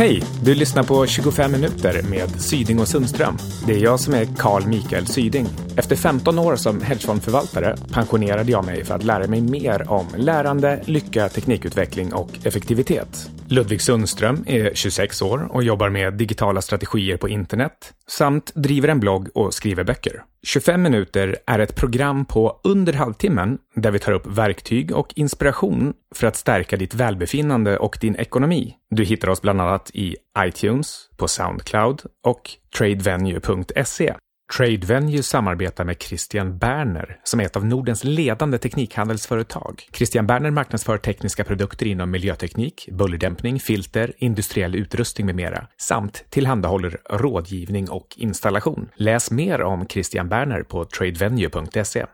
Hej! Du lyssnar på 25 minuter med Syding och Sundström. Det är jag som är Carl Mikael Syding. Efter 15 år som hedgefondförvaltare pensionerade jag mig för att lära mig mer om lärande, lycka, teknikutveckling och effektivitet. Ludvig Sundström är 26 år och jobbar med digitala strategier på internet samt driver en blogg och skriver böcker. 25 minuter är ett program på under halvtimmen där vi tar upp verktyg och inspiration för att stärka ditt välbefinnande och din ekonomi. Du hittar oss bland annat i iTunes, på Soundcloud och tradevenue.se. Tradevenue samarbetar med Christian Berner, som är ett av Nordens ledande teknikhandelsföretag. Christian Berner marknadsför tekniska produkter inom miljöteknik, bullerdämpning, filter, industriell utrustning med mera, samt tillhandahåller rådgivning och installation. Läs mer om Christian Berner på tradevenue.se.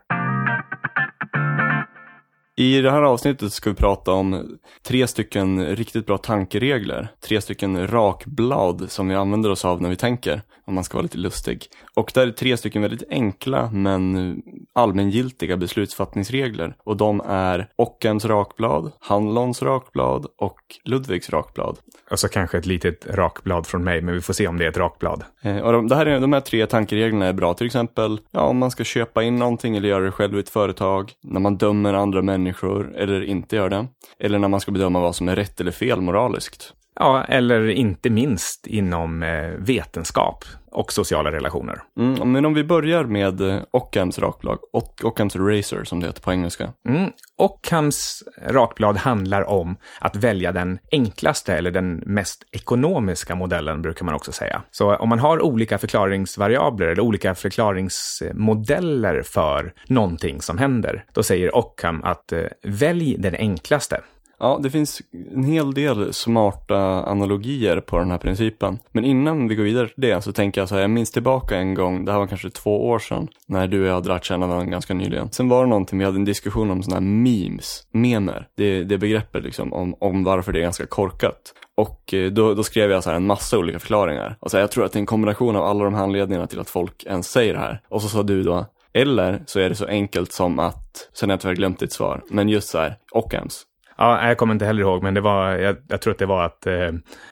I det här avsnittet ska vi prata om tre stycken riktigt bra tankeregler. Tre stycken rakblad som vi använder oss av när vi tänker, om man ska vara lite lustig. Och det är tre stycken väldigt enkla men allmängiltiga beslutsfattningsregler. Och de är Ockhams rakblad, Hanlons rakblad och Ludvigs rakblad. Och så kanske ett litet rakblad från mig, men vi får se om det är ett rakblad. Eh, och de, det här är, de här tre tankereglerna är bra, till exempel ja, om man ska köpa in någonting eller göra det själv i ett företag, när man dömer andra människor eller inte gör det, eller när man ska bedöma vad som är rätt eller fel moraliskt. Ja, eller inte minst inom eh, vetenskap och sociala relationer. Mm, men om vi börjar med eh, Ockhams rakblad, Ock Ockhams Razor som det heter på engelska. Mm. Ockhams rakblad handlar om att välja den enklaste eller den mest ekonomiska modellen, brukar man också säga. Så om man har olika förklaringsvariabler eller olika förklaringsmodeller för någonting som händer, då säger Ockham att eh, välj den enklaste. Ja, det finns en hel del smarta analogier på den här principen. Men innan vi går vidare till det så tänker jag så här, jag minns tillbaka en gång, det här var kanske två år sedan, när du och jag hade lärt känna varandra ganska nyligen. Sen var det någonting, vi hade en diskussion om sådana här memes, memer, det, det begreppet liksom, om, om varför det är ganska korkat. Och eh, då, då, skrev jag så här en massa olika förklaringar. Och så här, jag tror att det är en kombination av alla de här anledningarna till att folk ens säger det här. Och så sa du då, eller så är det så enkelt som att, sen har jag tyvärr glömt ditt svar, men just så här, ens. Ja, jag kommer inte heller ihåg, men det var, jag, jag tror att det var att eh,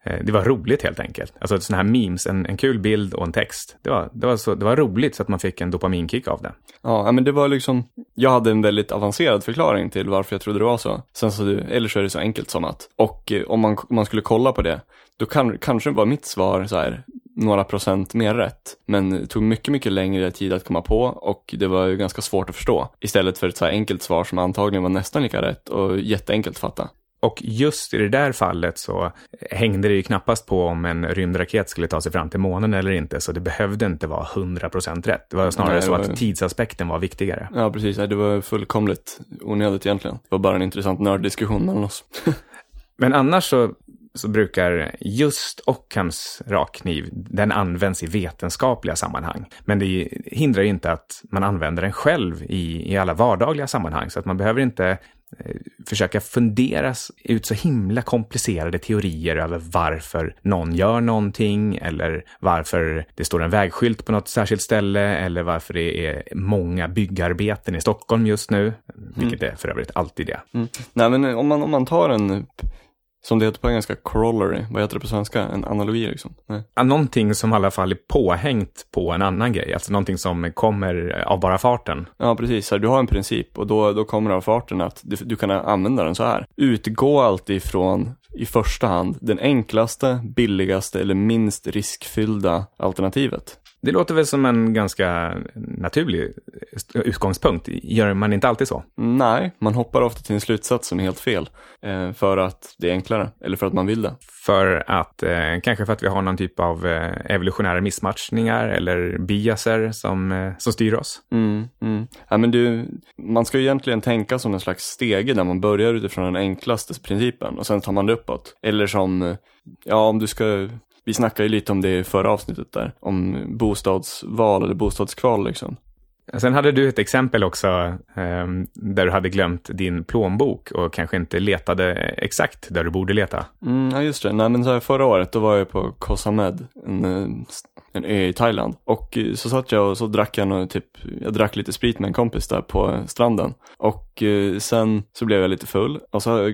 eh det var roligt helt enkelt. Alltså sådana här memes, en, en kul bild och en text. Det var, det, var så, det var roligt så att man fick en dopaminkick av det. Ja, men det var liksom, jag hade en väldigt avancerad förklaring till varför jag trodde det var så. Sen så, eller så är det så enkelt som att, och eh, om man, om man skulle kolla på det, då kan, kanske var mitt svar så här, några procent mer rätt. Men det tog mycket, mycket längre tid att komma på och det var ju ganska svårt att förstå. Istället för ett så här enkelt svar som antagligen var nästan lika rätt och jätteenkelt att fatta. Och just i det där fallet så hängde det ju knappast på om en rymdraket skulle ta sig fram till månen eller inte, så det behövde inte vara 100% rätt. Det var snarare Nej, det var... så att tidsaspekten var viktigare. Ja, precis. Det var fullkomligt onödigt egentligen. Det var bara en intressant nörddiskussion mellan oss. Men annars så så brukar just Ockhams rakkniv, den används i vetenskapliga sammanhang. Men det hindrar ju inte att man använder den själv i, i alla vardagliga sammanhang, så att man behöver inte eh, försöka fundera ut så himla komplicerade teorier över varför någon gör någonting eller varför det står en vägskylt på något särskilt ställe eller varför det är många byggarbeten i Stockholm just nu, mm. vilket är för övrigt alltid det. Mm. Nej, men om man, om man tar en som det heter på engelska, corollary. Vad heter det på svenska? En analogi liksom? Nej. Ja, någonting som i alla fall är påhängt på en annan grej. Alltså någonting som kommer av bara farten. Ja, precis. Du har en princip och då, då kommer det av farten att du, du kan använda den så här. Utgå alltid ifrån i första hand den enklaste, billigaste eller minst riskfyllda alternativet. Det låter väl som en ganska naturlig utgångspunkt. Gör man inte alltid så? Nej, man hoppar ofta till en slutsats som är helt fel. Eh, för att det är enklare, eller för att man vill det. För att, eh, kanske för att vi har någon typ av eh, evolutionära missmatchningar eller biaser som, som styr oss. Mm, mm. Ja, men du, man ska ju egentligen tänka som en slags stege där man börjar utifrån den enklaste principen och sen tar man det uppåt. Eller som, ja om du ska vi snackade ju lite om det i förra avsnittet där, om bostadsval eller bostadskval liksom. Sen hade du ett exempel också eh, där du hade glömt din plånbok och kanske inte letade exakt där du borde leta. Mm, ja, just det. Nej, men så här, förra året då var jag på Cosamed, en, en ö Eh, i Thailand. Och eh, så satt jag och så drack jag typ, jag drack lite sprit med en kompis där på stranden. Och eh, sen så blev jag lite full och så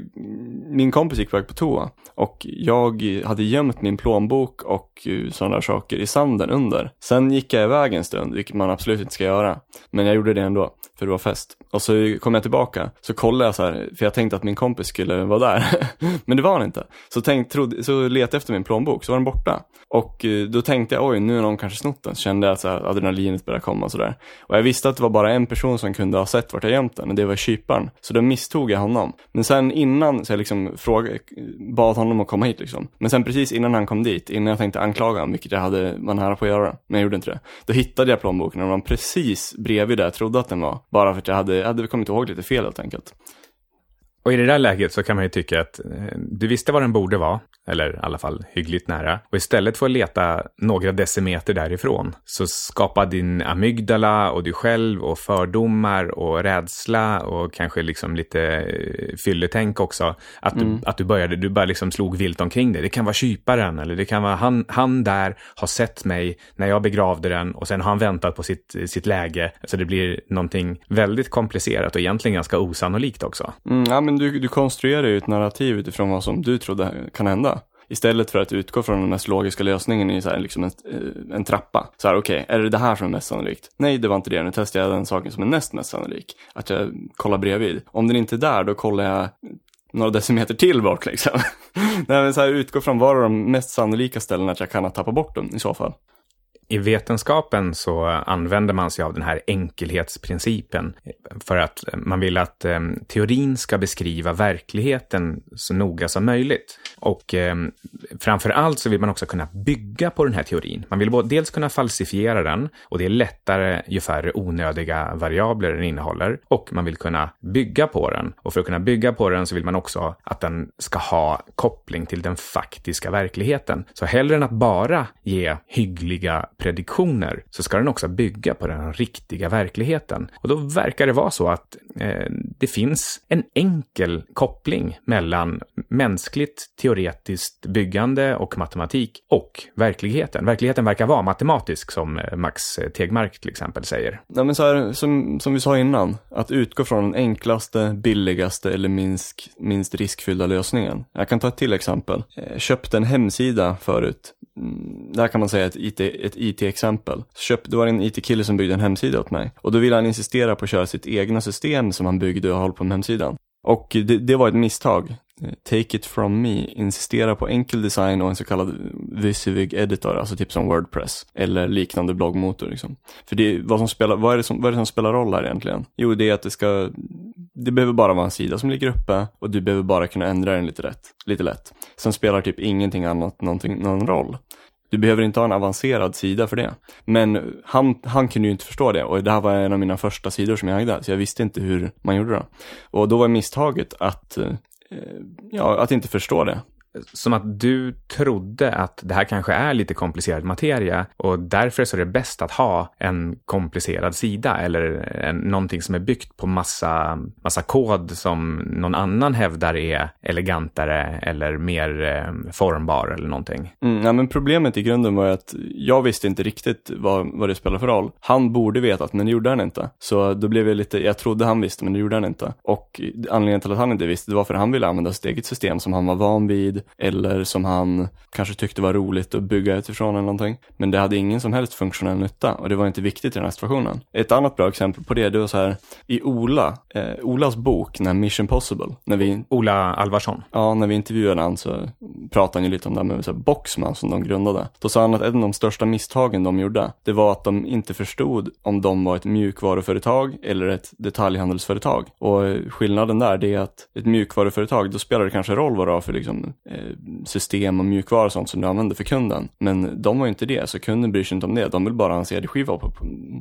min kompis gick iväg på toa och jag hade gömt min plånbok och sådana där saker i sanden under. Sen gick jag iväg en stund, vilket man absolut inte ska göra. Men jag gjorde det ändå, för det var fest. Och så kom jag tillbaka, så kollade jag så här, för jag tänkte att min kompis skulle vara där. Men det var han inte. Så, tänkte, trodde, så letade jag efter min plånbok, så var den borta. Och eh, då tänkte jag, oj, nu har någon kanske snott den. Så kände jag att så här, adrenalinet började komma och sådär. Och jag visste att det var bara en person som kunde ha sett vart jag gömt den, och det var kyparen. Så då misstog jag honom. Men sen innan, så jag liksom frågade, bad honom att komma hit liksom. Men sen precis innan han kom dit, innan jag tänkte anklaga honom, vilket jag hade, var nära på att göra, men jag gjorde inte det. Då hittade jag plånboken och den var precis bredvid där jag trodde att den var. Bara för att jag hade, hade kommit ihåg lite fel helt enkelt. Och i det där läget så kan man ju tycka att eh, du visste var den borde vara, eller i alla fall hyggligt nära. Och istället för att leta några decimeter därifrån så skapar din amygdala och du själv och fördomar och rädsla och kanske liksom lite eh, fylletänk också. Att du, mm. att du började, du bara liksom slog vilt omkring dig. Det kan vara kyparen eller det kan vara han, han där har sett mig när jag begravde den och sen har han väntat på sitt, sitt läge. Så det blir någonting väldigt komplicerat och egentligen ganska osannolikt också. Mm, ja, men du, du konstruerar ju ett narrativ utifrån vad som du trodde kan hända. Istället för att utgå från den mest logiska lösningen i så här, liksom en, eh, en trappa. Så här, okej, okay, är det det här som är mest sannolikt? Nej, det var inte det. Nu testar jag den saken som är näst mest sannolik. Att jag kollar bredvid. Om den inte är där, då kollar jag några decimeter till bort liksom. Nej, men så här, utgå från var de mest sannolika ställena att jag kan ha tappat bort dem i så fall. I vetenskapen så använder man sig av den här enkelhetsprincipen för att eh, man vill att eh, teorin ska beskriva verkligheten så noga som möjligt. Och eh, framför allt så vill man också kunna bygga på den här teorin. Man vill dels kunna falsifiera den och det är lättare ju färre onödiga variabler den innehåller och man vill kunna bygga på den. Och för att kunna bygga på den så vill man också att den ska ha koppling till den faktiska verkligheten. Så hellre än att bara ge hyggliga prediktioner så ska den också bygga på den riktiga verkligheten. Och då verkar det vara så att eh, det finns en enkel koppling mellan mänskligt teoretiskt byggande och matematik och verkligheten. Verkligheten verkar vara matematisk som eh, Max eh, Tegmark till exempel säger. Ja, men så här, som, som vi sa innan, att utgå från den enklaste, billigaste eller minst, minst riskfyllda lösningen. Jag kan ta ett till exempel. Jag köpte en hemsida förut Mm, där kan man säga ett, IT, ett IT-exempel. Köp, det var en IT-kille som byggde en hemsida åt mig. Och då ville han insistera på att köra sitt egna system som han byggde och höll på med hemsidan. Och det, det, var ett misstag. Eh, Take it from me, insistera på enkel design och en så kallad Visivig editor, alltså typ som Wordpress eller liknande bloggmotor. Liksom. För det, vad, som spelar, vad, är det som, vad är det som spelar roll här egentligen? Jo, det är att det ska, det behöver bara vara en sida som ligger uppe och du behöver bara kunna ändra den lite, rätt, lite lätt. Sen spelar typ ingenting annat någonting, någon roll. Du behöver inte ha en avancerad sida för det. Men han, han kunde ju inte förstå det och det här var en av mina första sidor som jag ägde, så jag visste inte hur man gjorde det. Och då var misstaget att eh, Eh, ja, att inte förstå det som att du trodde att det här kanske är lite komplicerad materia och därför så är det bäst att ha en komplicerad sida eller en, någonting som är byggt på massa, massa kod som någon annan hävdar är elegantare eller mer eh, formbar eller någonting. Mm, ja, men problemet i grunden var att jag visste inte riktigt vad, vad det spelar för roll. Han borde vetat, men det gjorde han inte. Så då blev jag lite, jag trodde han visste, men det gjorde han inte. Och anledningen till att han inte visste, det var för att han ville använda sitt eget system som han var van vid eller som han kanske tyckte var roligt att bygga utifrån eller någonting. Men det hade ingen som helst funktionell nytta och det var inte viktigt i den här situationen. Ett annat bra exempel på det, det var så här i Ola, eh, Olas bok, när Mission Possible, när vi... Ola Alvarsson? Ja, när vi intervjuade han så pratade han ju lite om det här med så här, Boxman som de grundade. Då sa han att en av de största misstagen de gjorde, det var att de inte förstod om de var ett mjukvaruföretag eller ett detaljhandelsföretag. Och skillnaden där, det är att ett mjukvaruföretag, då spelar det kanske roll vad du har för liksom, Eh, system och mjukvara och sånt som du använder för kunden. Men de var ju inte det, så kunden bryr sig inte om det. De vill bara ha en CD-skiva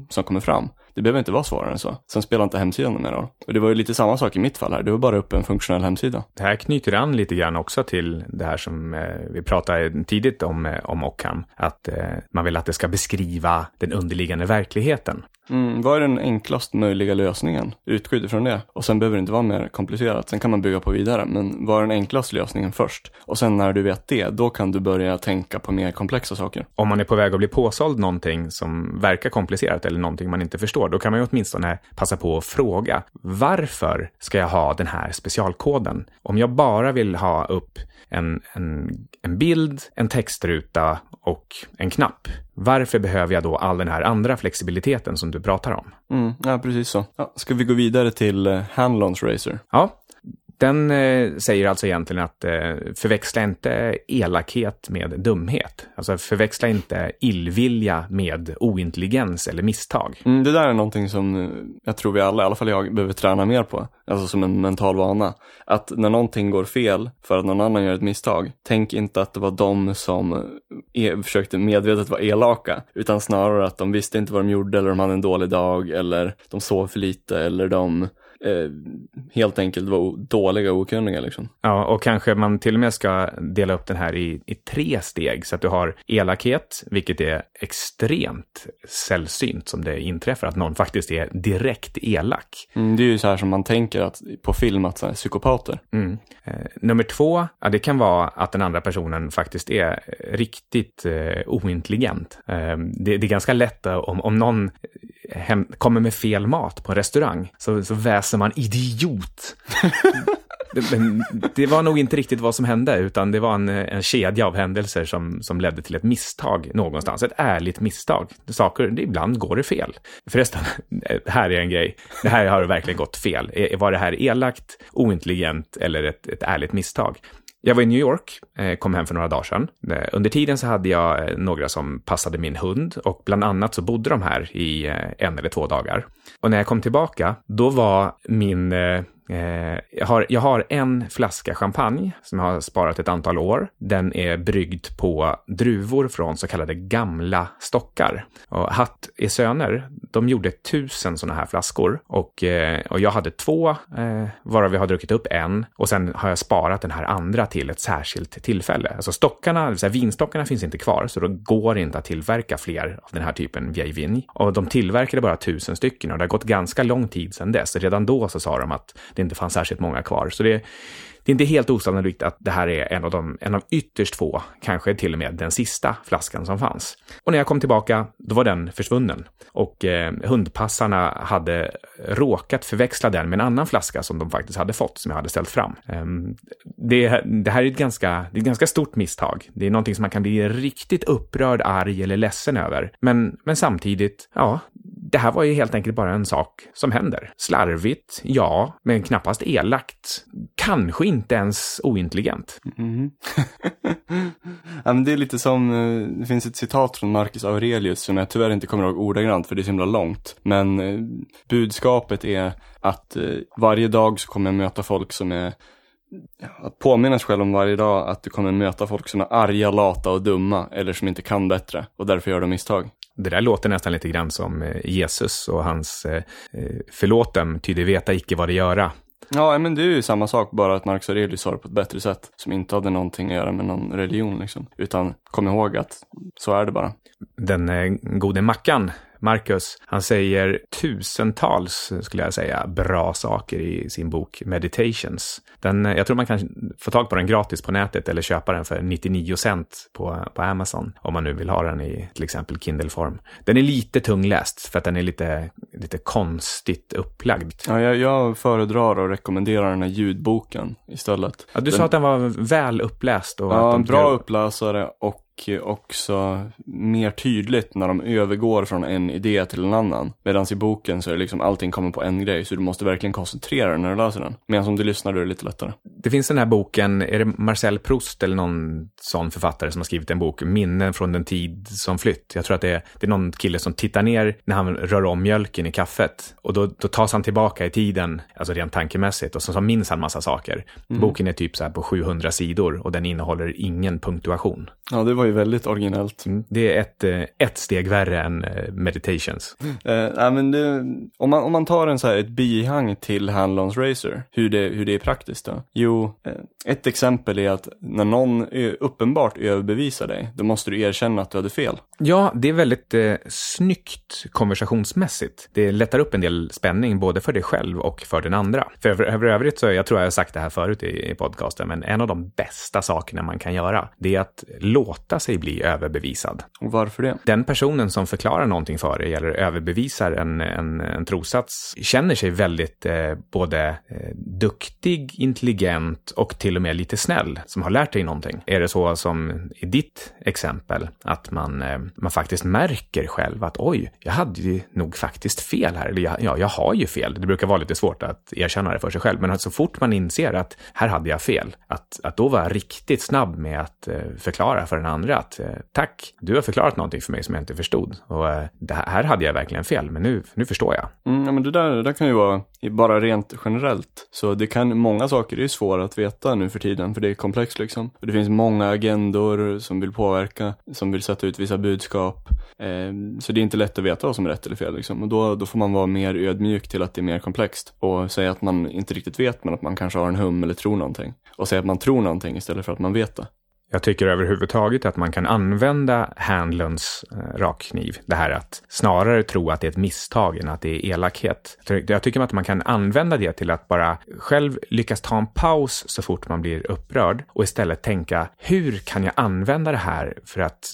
som kommer fram. Det behöver inte vara svårare än så. Sen spelar inte hemsidan någon roll. Och det var ju lite samma sak i mitt fall här. Det var bara upp en funktionell hemsida. Det här knyter an lite grann också till det här som eh, vi pratade tidigt om, eh, om Ockham. Att eh, man vill att det ska beskriva den underliggande verkligheten. Mm, vad är den enklast möjliga lösningen? Utgå ifrån det. Och sen behöver det inte vara mer komplicerat. Sen kan man bygga på vidare. Men vad är den enklaste lösningen först? Och sen när du vet det, då kan du börja tänka på mer komplexa saker. Om man är på väg att bli påsåld någonting som verkar komplicerat eller någonting man inte förstår, då kan man ju åtminstone passa på att fråga varför ska jag ha den här specialkoden? Om jag bara vill ha upp en, en, en bild, en textruta och en knapp. Varför behöver jag då all den här andra flexibiliteten som du pratar om? Mm, ja, precis så. Ja, ska vi gå vidare till uh, Handlons Racer? Ja, den eh, säger alltså egentligen att eh, förväxla inte elakhet med dumhet. Alltså förväxla inte illvilja med ointelligens eller misstag. Mm, det där är någonting som eh, jag tror vi alla, i alla fall jag, behöver träna mer på. Alltså som en mental vana. Att när någonting går fel för att någon annan gör ett misstag, tänk inte att det var de som eh, e försökte medvetet vara elaka, utan snarare att de visste inte vad de gjorde eller de hade en dålig dag eller de sov för lite eller de eh, helt enkelt var dåliga och okunniga. Liksom. Ja, och kanske man till och med ska dela upp den här i, i tre steg. Så att du har elakhet, vilket är extremt sällsynt som det inträffar, att någon faktiskt är direkt elak. Mm, det är ju så här som man tänker att, på film, att så här, psykopater. Mm. Eh, nummer två, ja, det kan vara att den andra personen faktiskt är riktigt eh, ointelligent. Eh, det, det, är ganska lätt om, om någon hem, kommer med fel mat på en restaurang, så, så väser man idiot. Men det var nog inte riktigt vad som hände, utan det var en, en kedja av händelser som, som ledde till ett misstag någonstans. Ett ärligt misstag. Saker, ibland går det fel. Förresten, eh, här är en grej. Det här har verkligen gått fel. Eh, var det här elakt, ointelligent eller ett, ett ärligt misstag? Jag var i New York, eh, kom hem för några dagar sedan. Eh, under tiden så hade jag eh, några som passade min hund och bland annat så bodde de här i en eller två dagar. Och när jag kom tillbaka, då var min Eh, jag, har, jag har en flaska champagne som jag har sparat ett antal år. Den är bryggd på druvor från så kallade gamla stockar. Och Hatt är söner, de gjorde tusen sådana här flaskor och, eh, och jag hade två, eh, varav jag har druckit upp en och sen har jag sparat den här andra till ett särskilt tillfälle. Alltså stockarna, det vill säga vinstockarna finns inte kvar, så då går det inte att tillverka fler av den här typen vieille. Och de tillverkade bara tusen stycken och det har gått ganska lång tid sedan dess. Redan då så sa de att det inte fanns särskilt många kvar. Så det, det är inte helt osannolikt att det här är en av, de, en av ytterst få, kanske till och med den sista flaskan som fanns. Och när jag kom tillbaka, då var den försvunnen. Och eh, hundpassarna hade råkat förväxla den med en annan flaska som de faktiskt hade fått, som jag hade ställt fram. Eh, det, det, här är ett ganska, det är ett ganska stort misstag. Det är någonting som man kan bli riktigt upprörd, arg eller ledsen över. Men, men samtidigt, ja, det här var ju helt enkelt bara en sak som händer. Slarvigt, ja, men knappast elakt. Kanske inte ens ointelligent. Mm. ja, det är lite som, eh, det finns ett citat från Marcus Aurelius som jag tyvärr inte kommer ihåg ordagrant för det är så himla långt. Men eh, budskapet är att eh, varje dag så kommer jag möta folk som är att påminna sig själv om varje dag att du kommer möta folk som är arga, lata och dumma eller som inte kan bättre och därför gör de misstag. Det där låter nästan lite grann som Jesus och hans eh, förlåt dem, ty de veta icke vad de göra. Ja, men det är ju samma sak, bara att Marcus Aurelius sa det på ett bättre sätt, som inte hade någonting att göra med någon religion liksom. Utan kom ihåg att så är det bara. Den eh, gode Mackan Marcus, han säger tusentals, skulle jag säga, bra saker i sin bok Meditations. Den, jag tror man kan få tag på den gratis på nätet eller köpa den för 99 cent på, på Amazon om man nu vill ha den i till exempel Kindle-form. Den är lite tungläst för att den är lite, lite konstigt upplagd. Ja, jag, jag föredrar och rekommenderar den här ljudboken istället. Ja, du den... sa att den var väl uppläst. Och ja, en bra uppläsare och också mer tydligt när de övergår från en idé till en annan. Medan i boken så är det liksom allting kommer på en grej, så du måste verkligen koncentrera dig när du läser den. Medan om du lyssnar då är det lite lättare. Det finns den här boken, är det Marcel Proust eller någon sån författare som har skrivit en bok, Minnen från den tid som flytt. Jag tror att det är, det är någon kille som tittar ner när han rör om mjölken i kaffet. Och då, då tas han tillbaka i tiden, alltså rent tankemässigt, och så, så minns han massa saker. Mm. Boken är typ så här på 700 sidor och den innehåller ingen punktuation. Ja, det var ju ju väldigt originellt. Mm. Det är ett, eh, ett steg värre än eh, meditations. Eh, men det, om, man, om man tar en så här, ett bihang till Handlons Racer, hur det, hur det är praktiskt då? Jo, eh, ett exempel är att när någon uppenbart överbevisar dig, då måste du erkänna att du hade fel. Ja, det är väldigt eh, snyggt konversationsmässigt. Det lättar upp en del spänning både för dig själv och för den andra. För över, över övrigt så, jag tror jag har sagt det här förut i, i podcasten, men en av de bästa sakerna man kan göra, det är att låta sig bli överbevisad. Och varför det? Den personen som förklarar någonting för dig eller överbevisar en, en, en trossats känner sig väldigt eh, både eh, duktig, intelligent och till och med lite snäll, som har lärt dig någonting. Är det så som i ditt exempel, att man, eh, man faktiskt märker själv att oj, jag hade ju nog faktiskt fel här, eller ja, jag har ju fel. Det brukar vara lite svårt att erkänna det för sig själv, men så fort man inser att här hade jag fel, att, att då vara riktigt snabb med att eh, förklara för den andra att eh, tack, du har förklarat någonting för mig som jag inte förstod. Och eh, det här, hade jag verkligen fel, men nu, nu förstår jag. Mm, ja, men det där, det där kan ju vara bara rent generellt. Så det kan, många saker är ju svåra att veta nu för tiden, för det är komplext liksom. Och det finns många agendor som vill påverka, som vill sätta ut vissa budskap. Eh, så det är inte lätt att veta vad som är rätt eller fel liksom. Och då, då får man vara mer ödmjuk till att det är mer komplext. Och säga att man inte riktigt vet, men att man kanske har en hum eller tror någonting. Och säga att man tror någonting istället för att man vet det. Jag tycker överhuvudtaget att man kan använda Handlunds eh, rakkniv. Det här att snarare tro att det är ett misstag än att det är elakhet. Jag tycker att man kan använda det till att bara själv lyckas ta en paus så fort man blir upprörd och istället tänka hur kan jag använda det här för att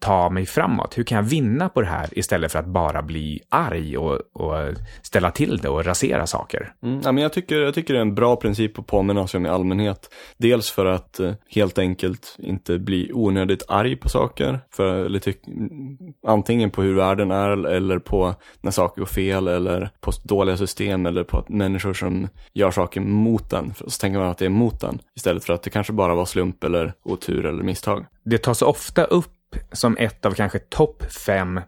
ta mig framåt? Hur kan jag vinna på det här istället för att bara bli arg och, och ställa till det och rasera saker? Mm, ja, men jag, tycker, jag tycker det är en bra princip att påminna sig om i allmänhet. Dels för att eh, helt enkelt inte bli onödigt arg på saker. För, eller tyck, antingen på hur världen är eller på när saker går fel eller på dåliga system eller på att människor som gör saker mot den. Så tänker man att det är mot den istället för att det kanske bara var slump eller otur eller misstag. Det tas ofta upp som ett av kanske topp fem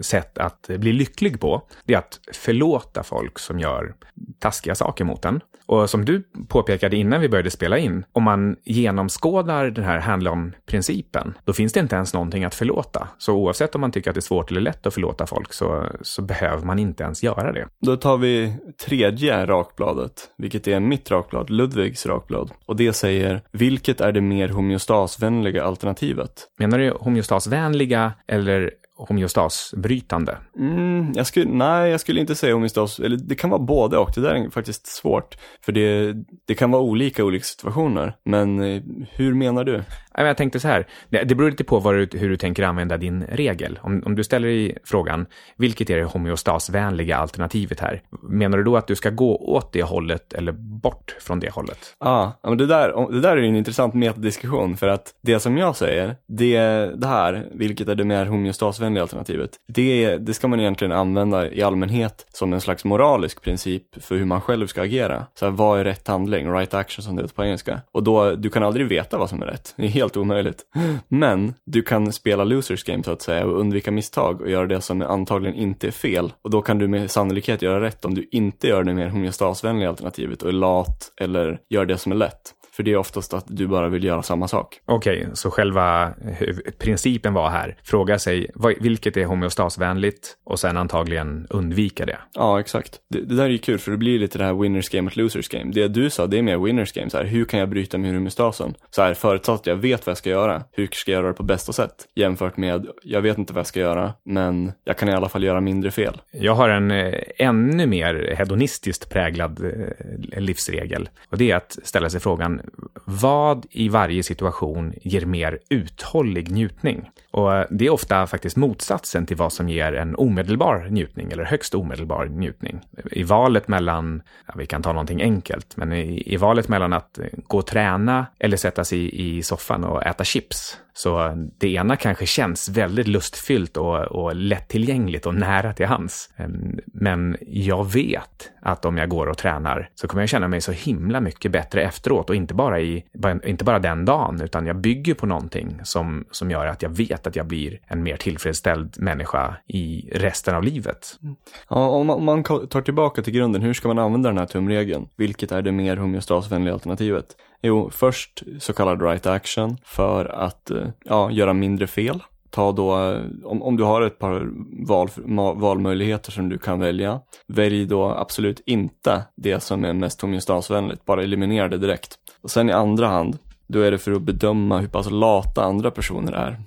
sätt att bli lycklig på. Det är att förlåta folk som gör taskiga saker mot en. Och som du påpekade innan vi började spela in, om man genomskådar den här handle-on-principen, då finns det inte ens någonting att förlåta. Så oavsett om man tycker att det är svårt eller lätt att förlåta folk så, så behöver man inte ens göra det. Då tar vi tredje rakbladet, vilket är mitt rakblad, Ludvigs rakblad. Och det säger, vilket är det mer homeostasvänliga alternativet? Menar du homeostasvänliga eller homeostasbrytande? Mm, jag skulle, nej, jag skulle inte säga homeostas, eller det kan vara både och, det där är faktiskt svårt. För det, det kan vara olika olika situationer. Men eh, hur menar du? Jag tänkte så här, det beror lite på du, hur du tänker använda din regel. Om, om du ställer dig frågan, vilket är det homeostasvänliga alternativet här? Menar du då att du ska gå åt det hållet eller bort från det hållet? Ah, ja, men det där, det där är en intressant metadiskussion för att det som jag säger, det, det här, vilket är det mer homeostasvänliga alternativet, det, det ska man egentligen använda i allmänhet som en slags moralisk princip för hur man själv ska agera. Så här, vad är rätt handling, right action som det heter på engelska. Och då, du kan aldrig veta vad som är rätt, det är helt omöjligt. Men du kan spela losers game så att säga och undvika misstag och göra det som antagligen inte är fel. Och då kan du med sannolikhet göra rätt om du inte gör det mer homeostasvänliga alternativet och är lat eller gör det som är lätt. För det är oftast att du bara vill göra samma sak. Okej, så själva huv- principen var här, fråga sig vilket är homeostasvänligt och sen antagligen undvika det. Ja, exakt. Det, det där är ju kul för det blir lite det här winners game och losers game. Det du sa, det är mer winners game. Så här, hur kan jag bryta min homeostasen? Så här, förutsatt att jag vet vad jag ska göra, hur ska jag göra det på bästa sätt? Jämfört med, jag vet inte vad jag ska göra, men jag kan i alla fall göra mindre fel. Jag har en eh, ännu mer hedonistiskt präglad eh, livsregel. Och det är att ställa sig frågan, vad i varje situation ger mer uthållig njutning? Och eh, det är ofta faktiskt motsatsen till vad som ger en omedelbar njutning, eller högst omedelbar njutning. I valet mellan, ja, vi kan ta någonting enkelt, men i, i valet mellan att gå och träna eller sätta sig i soffan och äta chips, så det ena kanske känns väldigt lustfyllt och, och lättillgängligt och nära till hands. Ehm, men jag vet att om jag går och tränar så kommer jag känna mig så himla mycket bättre efteråt och inte bara, i, inte bara den dagen, utan jag bygger på någonting som, som gör att jag vet att jag blir en mer tillfredsställd människa i resten av livet. Mm. Ja, om man, om man tar tillbaka till grunden, hur ska man använda den här tumregeln? Vilket är det mer homeostasvänliga alternativet? Jo, först så kallad right action för att eh, ja, göra mindre fel. Ta då, eh, om, om du har ett par val, valmöjligheter som du kan välja, välj då absolut inte det som är mest homeostasvänligt, bara eliminera det direkt. Och sen i andra hand, då är det för att bedöma hur pass lata andra personer är.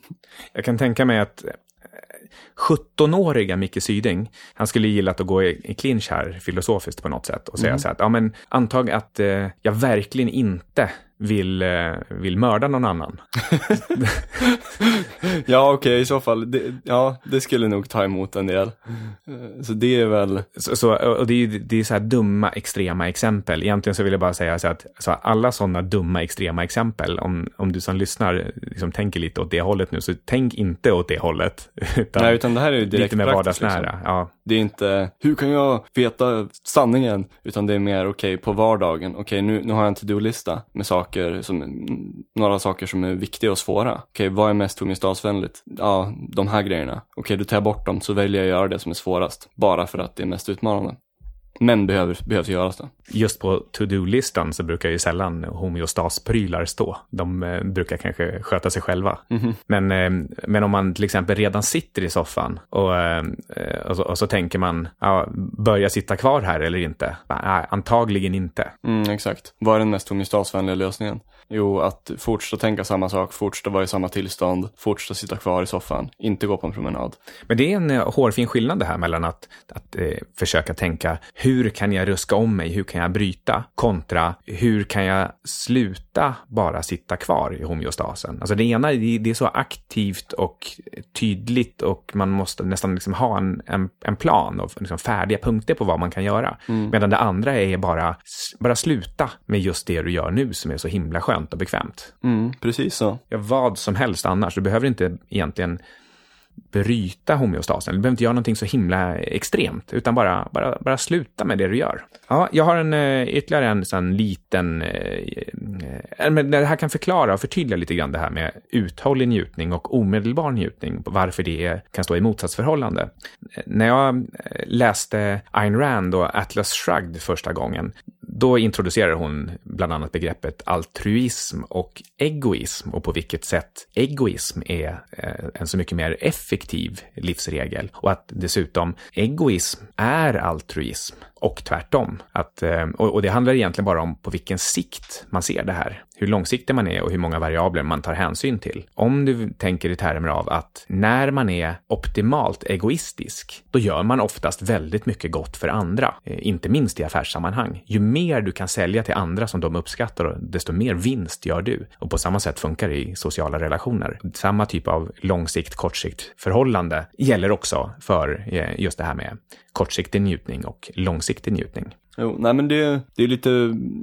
Jag kan tänka mig att eh, 17-åriga Micke Syding, han skulle gillat att gå i, i clinch här filosofiskt på något sätt och säga mm. så att, ja men antag att eh, jag verkligen inte vill, eh, vill mörda någon annan. ja, okej, okay, i så fall. Det, ja, det skulle nog ta emot en del. Så det är väl... Så, så och det är, det är så här dumma, extrema exempel. Egentligen så vill jag bara säga så att så alla sådana dumma, extrema exempel, om, om du som lyssnar liksom tänker lite åt det hållet nu, så tänk inte åt det hållet. Utan Nej, utan det här är ju direkt Lite mer vardagsnära. Liksom. Ja. Det är inte, hur kan jag veta sanningen? Utan det är mer, okej, okay, på vardagen, okej, okay, nu, nu har jag en to-do-lista med saker som, några saker som är viktiga och svåra. Okej, okay, vad är mest homeostasvänligt? Ja, de här grejerna. Okej, okay, då tar jag bort dem så väljer jag att göra det som är svårast. Bara för att det är mest utmanande. Men behöver, behövs göras det. Just på to-do-listan så brukar ju sällan homeostasprylar stå. De eh, brukar kanske sköta sig själva. Mm -hmm. men, eh, men om man till exempel redan sitter i soffan och, eh, och, så, och så, tänker man, ja, börja sitta kvar här eller inte? Nej, antagligen inte. Mm, exakt. Vad är den mest homeostasvänliga lösningen? Jo, att fortsätta tänka samma sak, fortsätta vara i samma tillstånd, fortsätta sitta kvar i soffan, inte gå på en promenad. Men det är en eh, hårfin skillnad det här mellan att, att eh, försöka tänka hur kan jag ruska om mig, hur kan jag bryta, kontra hur kan jag sluta bara sitta kvar i homeostasen. Alltså det ena, det är så aktivt och tydligt och man måste nästan liksom ha en, en, en plan och liksom färdiga punkter på vad man kan göra. Mm. Medan det andra är bara, bara sluta med just det du gör nu som är så himla skönt och bekvämt. Mm, precis så. Ja, vad som helst annars. Du behöver inte egentligen bryta homeostasen. Du behöver inte göra någonting så himla extremt, utan bara, bara, bara sluta med det du gör. Ja, jag har en, eh, ytterligare en sån liten... Eh, eh, men det här kan förklara och förtydliga lite grann det här med uthållig njutning och omedelbar njutning, varför det kan stå i motsatsförhållande. Eh, när jag läste Ayn Rand och Atlas Shrugged första gången, då introducerar hon bland annat begreppet altruism och egoism och på vilket sätt egoism är eh, en så mycket mer effektiv livsregel. Och att dessutom egoism är altruism och tvärtom. Att, eh, och det handlar egentligen bara om på vilken sikt man ser det här. Hur långsiktig man är och hur många variabler man tar hänsyn till. Om du tänker i termer av att när man är optimalt egoistisk, då gör man oftast väldigt mycket gott för andra. Eh, inte minst i affärssammanhang. Ju mer du kan sälja till andra som de uppskattar, desto mer vinst gör du. Och på samma sätt funkar det i sociala relationer. Samma typ av långsikt, kortsikt förhållande gäller också för eh, just det här med kortsiktig njutning och långsiktig njutning. Jo, nej men det, det är lite,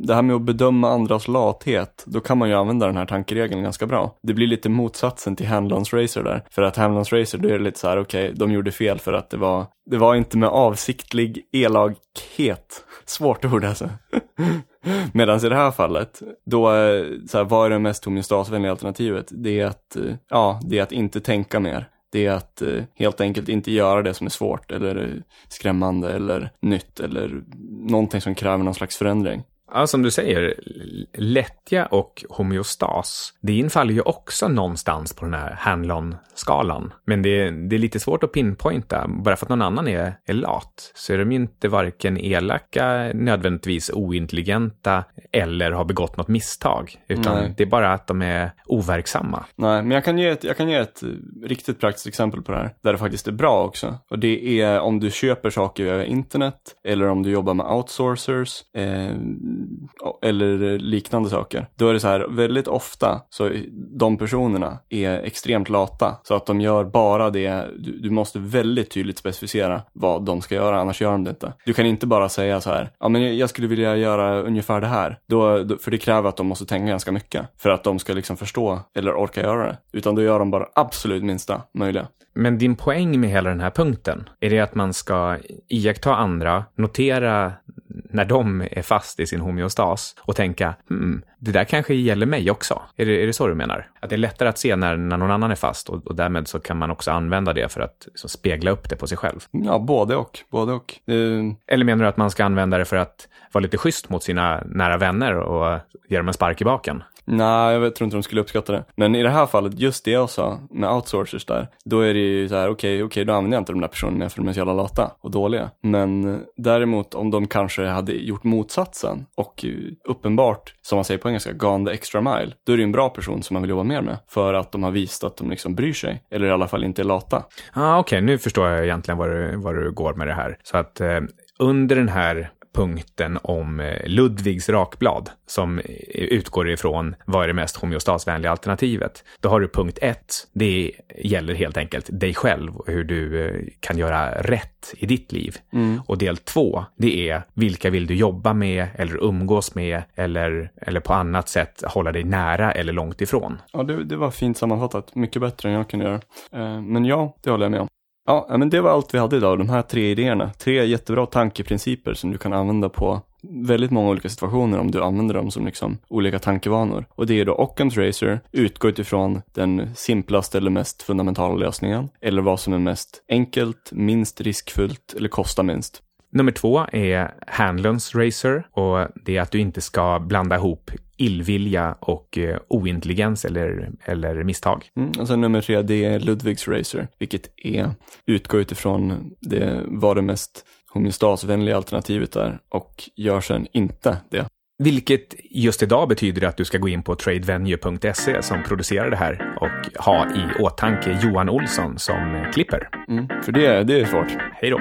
det här med att bedöma andras lathet, då kan man ju använda den här tankeregeln ganska bra. Det blir lite motsatsen till handlons-racer där. För att handlons-racer då är det lite så här, okej, okay, de gjorde fel för att det var, det var inte med avsiktlig elakhet. Svårt ord alltså. Medan i det här fallet, då, eh, så här, vad är det mest homeostasvänliga alternativet? Det är att, eh, ja, det är att inte tänka mer det är att eh, helt enkelt inte göra det som är svårt eller skrämmande eller nytt eller någonting som kräver någon slags förändring. Ja, som du säger, lättja och homeostas, det infaller ju också någonstans på den här Hanlon-skalan. Men det är, det är lite svårt att pinpointa. Bara för att någon annan är, är lat så är de ju inte varken elaka, nödvändigtvis ointelligenta eller har begått något misstag. Utan Nej. det är bara att de är overksamma. Nej, men jag kan, ge ett, jag kan ge ett riktigt praktiskt exempel på det här, där det faktiskt är bra också. Och det är om du köper saker via internet eller om du jobbar med outsourcers. Eh, Eh, eller eh, liknande saker. Då är det så här, väldigt ofta så de personerna är extremt lata. Så att de gör bara det, du, du måste väldigt tydligt specificera vad de ska göra, annars gör de det inte. Du kan inte bara säga så här, ja men jag skulle vilja göra ungefär det här. Då, då, för det kräver att de måste tänka ganska mycket för att de ska liksom förstå eller orka göra det. Utan då gör de bara absolut minsta möjliga. Men din poäng med hela den här punkten, är det att man ska iaktta andra, notera när de är fast i sin homeostas och tänka, hmm, det där kanske gäller mig också. Är det, är det så du menar? Att det är lättare att se när, när någon annan är fast och, och därmed så kan man också använda det för att liksom, spegla upp det på sig själv. Ja, både och. Både och. Uh... Eller menar du att man ska använda det för att vara lite schysst mot sina nära vänner och ge dem en spark i baken? Nej, jag tror inte de skulle uppskatta det. Men i det här fallet, just det jag sa med outsourcers där, då är det ju så här, okej, okay, okej, okay, då använder jag inte de där personerna för de är så jävla lata och dåliga. Men eh, däremot om de kanske hade gjort motsatsen och eh, uppenbart, som man säger på engelska, gone the extra mile, då är det ju en bra person som man vill jobba mer med. För att de har visat att de liksom bryr sig, eller i alla fall inte är lata. Ah, Okej, okay. nu förstår jag egentligen vad du, vad du går med det här. Så att eh, under den här punkten om eh, Ludvigs rakblad som utgår ifrån vad är det mest homeostasvänliga alternativet. Då har du punkt ett. Det gäller helt enkelt dig själv och hur du eh, kan göra rätt i ditt liv. Mm. Och del två, det är vilka vill du jobba med eller umgås med eller, eller på annat sätt hålla dig nära eller långt ifrån. Ja, det, det var fint sammanfattat. Mycket bättre än jag kunde göra. Eh, men ja, det håller jag med om. Ja, men det var allt vi hade idag, de här tre idéerna. Tre jättebra tankeprinciper som du kan använda på väldigt många olika situationer om du använder dem som liksom olika tankevanor. Och det är då Occam's Tracer, utgå utifrån den simplaste eller mest fundamentala lösningen, eller vad som är mest enkelt, minst riskfullt eller kostar minst. Nummer två är Hanlons Racer och det är att du inte ska blanda ihop illvilja och eh, ointelligens eller, eller misstag. Mm, sen nummer tre, det är Ludvigs Racer, vilket är utgå utifrån det var det mest homeostasvänliga alternativet där och gör sen inte det. Vilket just idag betyder att du ska gå in på tradevenue.se som producerar det här och ha i åtanke Johan Olsson som klipper. Mm, för det, det är svårt. Hej då.